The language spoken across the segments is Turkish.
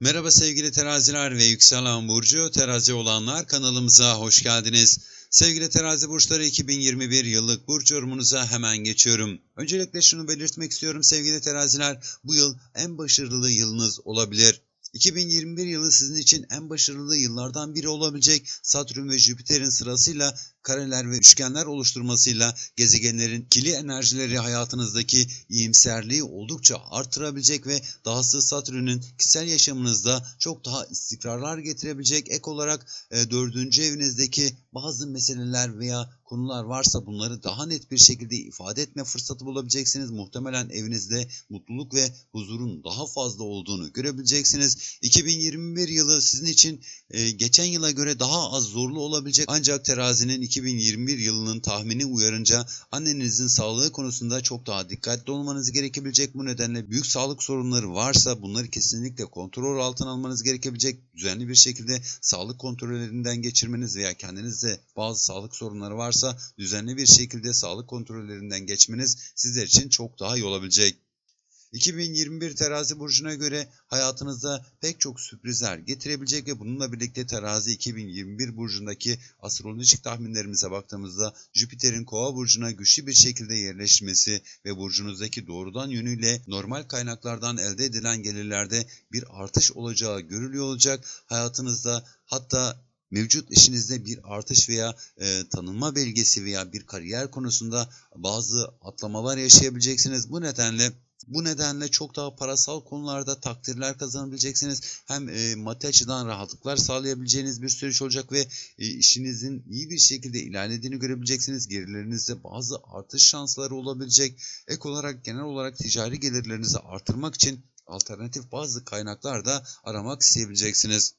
Merhaba sevgili teraziler ve yükselen burcu terazi olanlar kanalımıza hoş geldiniz. Sevgili terazi burçları 2021 yıllık burç yorumunuza hemen geçiyorum. Öncelikle şunu belirtmek istiyorum sevgili teraziler bu yıl en başarılı yılınız olabilir. 2021 yılı sizin için en başarılı yıllardan biri olabilecek Satürn ve Jüpiter'in sırasıyla kareler ve üçgenler oluşturmasıyla gezegenlerin kili enerjileri hayatınızdaki iyimserliği oldukça artırabilecek ve dahası Satürn'ün kişisel yaşamınızda çok daha istikrarlar getirebilecek ek olarak e, dördüncü evinizdeki bazı meseleler veya konular varsa bunları daha net bir şekilde ifade etme fırsatı bulabileceksiniz. Muhtemelen evinizde mutluluk ve huzurun daha fazla olduğunu görebileceksiniz. 2021 yılı sizin için e, geçen yıla göre daha az zorlu olabilecek ancak terazinin 2021 yılının tahmini uyarınca annenizin sağlığı konusunda çok daha dikkatli olmanız gerekebilecek. Bu nedenle büyük sağlık sorunları varsa bunları kesinlikle kontrol altına almanız gerekebilecek. Düzenli bir şekilde sağlık kontrollerinden geçirmeniz veya kendinizde bazı sağlık sorunları varsa düzenli bir şekilde sağlık kontrollerinden geçmeniz sizler için çok daha iyi olabilecek. 2021 terazi burcuna göre hayatınızda pek çok sürprizler getirebilecek ve bununla birlikte terazi 2021 burcundaki astrolojik tahminlerimize baktığımızda Jüpiter'in kova burcuna güçlü bir şekilde yerleşmesi ve burcunuzdaki doğrudan yönüyle normal kaynaklardan elde edilen gelirlerde bir artış olacağı görülüyor olacak. Hayatınızda hatta mevcut işinizde bir artış veya e, tanınma belgesi veya bir kariyer konusunda bazı atlamalar yaşayabileceksiniz. Bu nedenle bu nedenle çok daha parasal konularda takdirler kazanabileceksiniz. Hem e, maddi açıdan rahatlıklar sağlayabileceğiniz bir süreç olacak ve e, işinizin iyi bir şekilde ilerlediğini görebileceksiniz. Gelirlerinizde bazı artış şansları olabilecek. Ek olarak genel olarak ticari gelirlerinizi artırmak için alternatif bazı kaynaklar da aramak isteyebileceksiniz.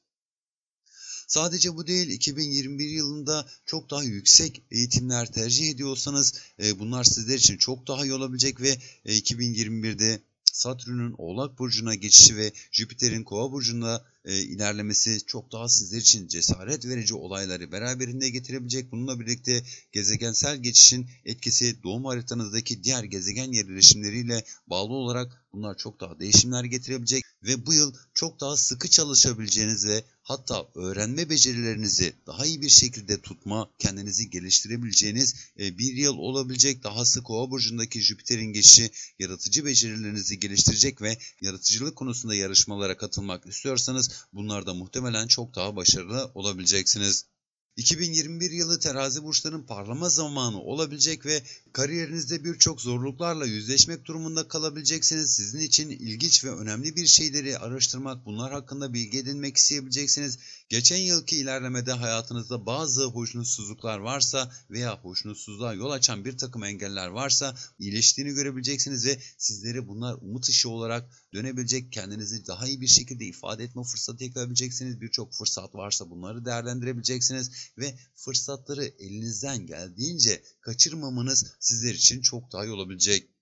Sadece bu değil 2021 yılında çok daha yüksek eğitimler tercih ediyorsanız e, bunlar sizler için çok daha iyi olabilecek ve e, 2021'de Satürn'ün Oğlak Burcu'na geçişi ve Jüpiter'in Kova Burcu'na e, ilerlemesi çok daha sizler için cesaret verici olayları beraberinde getirebilecek. Bununla birlikte gezegensel geçişin etkisi doğum haritanızdaki diğer gezegen yerleşimleriyle bağlı olarak bunlar çok daha değişimler getirebilecek ve bu yıl çok daha sıkı çalışabileceğiniz ve hatta öğrenme becerilerinizi daha iyi bir şekilde tutma, kendinizi geliştirebileceğiniz e, bir yıl olabilecek. Dahası Kova burcundaki Jüpiter'in geçişi yaratıcı becerilerinizi geliştirecek ve yaratıcılık konusunda yarışmalara katılmak istiyorsanız bunlarda muhtemelen çok daha başarılı olabileceksiniz. 2021 yılı terazi burçlarının parlama zamanı olabilecek ve kariyerinizde birçok zorluklarla yüzleşmek durumunda kalabileceksiniz. Sizin için ilginç ve önemli bir şeyleri araştırmak, bunlar hakkında bilgi edinmek isteyebileceksiniz. Geçen yılki ilerlemede hayatınızda bazı hoşnutsuzluklar varsa veya hoşnutsuzluğa yol açan bir takım engeller varsa iyileştiğini görebileceksiniz ve sizleri bunlar umut ışığı olarak dönebilecek, kendinizi daha iyi bir şekilde ifade etme fırsatı yakalayabileceksiniz. Birçok fırsat varsa bunları değerlendirebileceksiniz ve fırsatları elinizden geldiğince kaçırmamanız sizler için çok daha iyi olabilecek.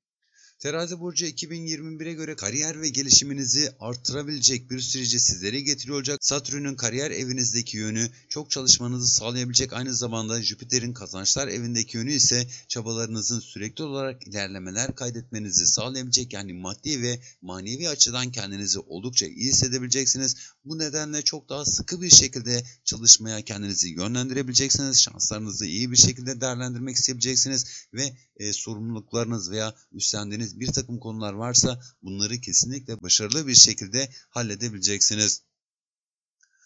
Terazi burcu 2021'e göre kariyer ve gelişiminizi artırabilecek bir süreci sizlere getiriyor olacak. Satürn'ün kariyer evinizdeki yönü çok çalışmanızı sağlayabilecek. Aynı zamanda Jüpiter'in kazançlar evindeki yönü ise çabalarınızın sürekli olarak ilerlemeler kaydetmenizi sağlayabilecek. Yani maddi ve manevi açıdan kendinizi oldukça iyi hissedebileceksiniz. Bu nedenle çok daha sıkı bir şekilde çalışmaya kendinizi yönlendirebileceksiniz. Şanslarınızı iyi bir şekilde değerlendirmek isteyebileceksiniz ve e, sorumluluklarınız veya üstlendiğiniz bir takım konular varsa bunları kesinlikle başarılı bir şekilde halledebileceksiniz.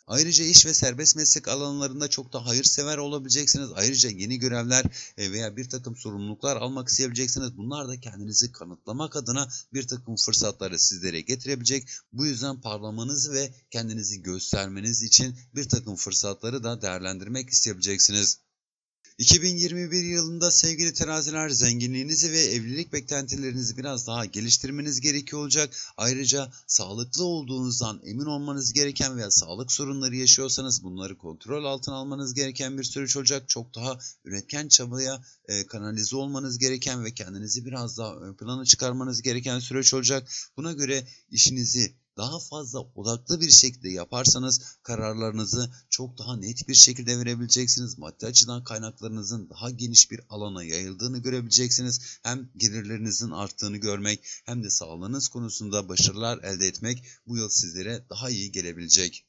Ayrıca iş ve serbest meslek alanlarında çok da hayırsever olabileceksiniz. Ayrıca yeni görevler e, veya bir takım sorumluluklar almak isteyebileceksiniz. Bunlar da kendinizi kanıtlamak adına bir takım fırsatları sizlere getirebilecek. Bu yüzden parlamanız ve kendinizi göstermeniz için bir takım fırsatları da değerlendirmek isteyebileceksiniz. 2021 yılında sevgili teraziler zenginliğinizi ve evlilik beklentilerinizi biraz daha geliştirmeniz gerekiyor olacak. Ayrıca sağlıklı olduğunuzdan emin olmanız gereken veya sağlık sorunları yaşıyorsanız bunları kontrol altına almanız gereken bir süreç olacak. Çok daha üretken çabaya e, kanalize olmanız gereken ve kendinizi biraz daha ön plana çıkarmanız gereken süreç olacak. Buna göre işinizi daha fazla odaklı bir şekilde yaparsanız kararlarınızı çok daha net bir şekilde verebileceksiniz. Maddi açıdan kaynaklarınızın daha geniş bir alana yayıldığını görebileceksiniz. Hem gelirlerinizin arttığını görmek hem de sağlığınız konusunda başarılar elde etmek bu yıl sizlere daha iyi gelebilecek.